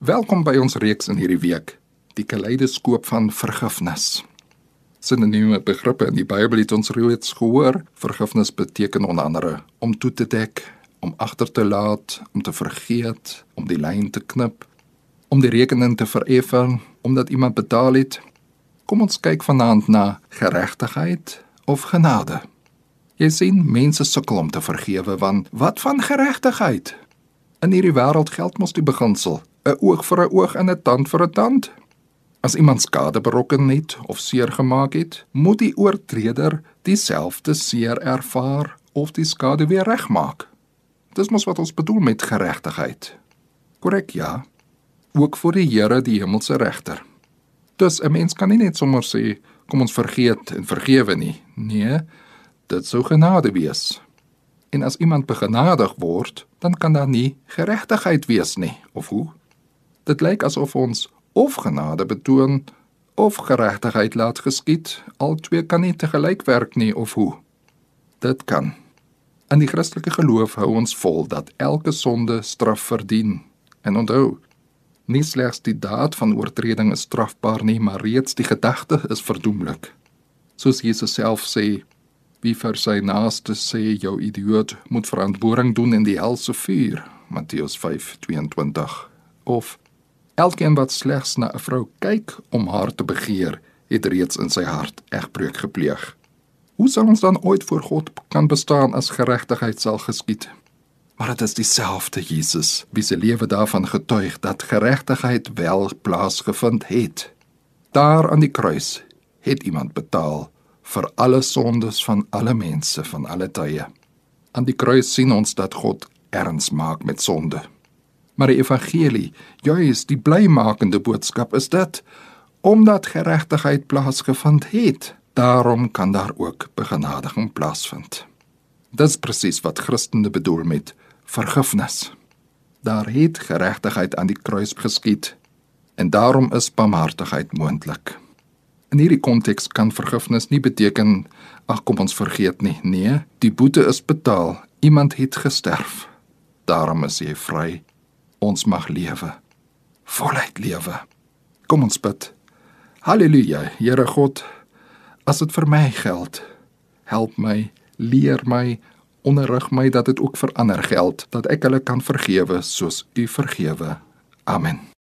Welkom by ons reeks in hierdie week, die kaleidoskoop van vergifnis. Sinonieme begrippe in die Bybel het ons reeds gehoor. Vergifnis beteken onder andere om toe te dek, om agter te laat, om te vergeet, om die lyn te knip, om die rekening te vereffen, omdat iemand betaal het. Kom ons kyk vanaand na geregtigheid of genade. Jy sien, mense sukkel om te vergewe want wat van geregtigheid? In hierdie wêreld geld mos die beginsel 'n oog vir 'n oog en 'n tand vir 'n tand. As iemand skade berokken het of seer gemaak het, moet die oortreder dieselfde seer ervaar of die skade weer regmaak. Dis mos wat ons bedoel met geregtigheid. Korrek, ja. Ook vir die Here, die hemelse regter. Dus 'n mens kan nie net sommer sê kom ons vergeet en vergewe nie. Nee, dit sou genade wees. En as iemand begenadig word, dan kan daar nie geregtigheid wees nie, of hoe? Dit lyk asof ons of genade betoon of geregtigheid laat geskied. Albei kan nie te gelyk werk nie of hoe. Dit kan. In die Christelike geloof hou ons vol dat elke sonde straf verdien. En onthou, nie slegs die daad van oortreding is strafbaar nie, maar reeds die gedagte is verdoemlik. Soos Jesus self sê, wie vir sy naaste sê jou idioot moet verantwoording doen in die helse vuur, Matteus 5:22. Of Elkeen wat slegs na 'n vrou kyk om haar te begeer, het reeds in sy hart egbreuk gepleeg. Hoe sal ons dan ooit voor God kan bestaan as geregtigheid sal geskied? Maar dit is dieselfde Jesus wie se lewe daarvan getuig dat geregtigheid wel plaasgevind het. Daar aan die kruis het iemand betaal vir alle sondes van alle mense van alle tye. Aan die kruis sien ons dat God erns maak met sonde. Maar die evangelie, juis die blymakende boodskap is dit omdat geregtigheid plaasgevind het, daarom kan daar ook begenadiging plaasvind. Dis presies wat Christene bedoel met vergifnis. Daar het geregtigheid aan die kruis geskied en daarom is barmhartigheid moontlik. In hierdie konteks kan vergifnis nie beteken ag kom ons vergeet nie. Nee, die boete is betaal. Iemand het gesterf. Daarom is jy vry ons mag lewe. Voluit lewe. Kom ons bid. Halleluja, Here God. As dit vir my geld, help my, leer my, onderrig my dat dit ook vir ander geld, dat ek hulle kan vergewe soos U vergewe. Amen.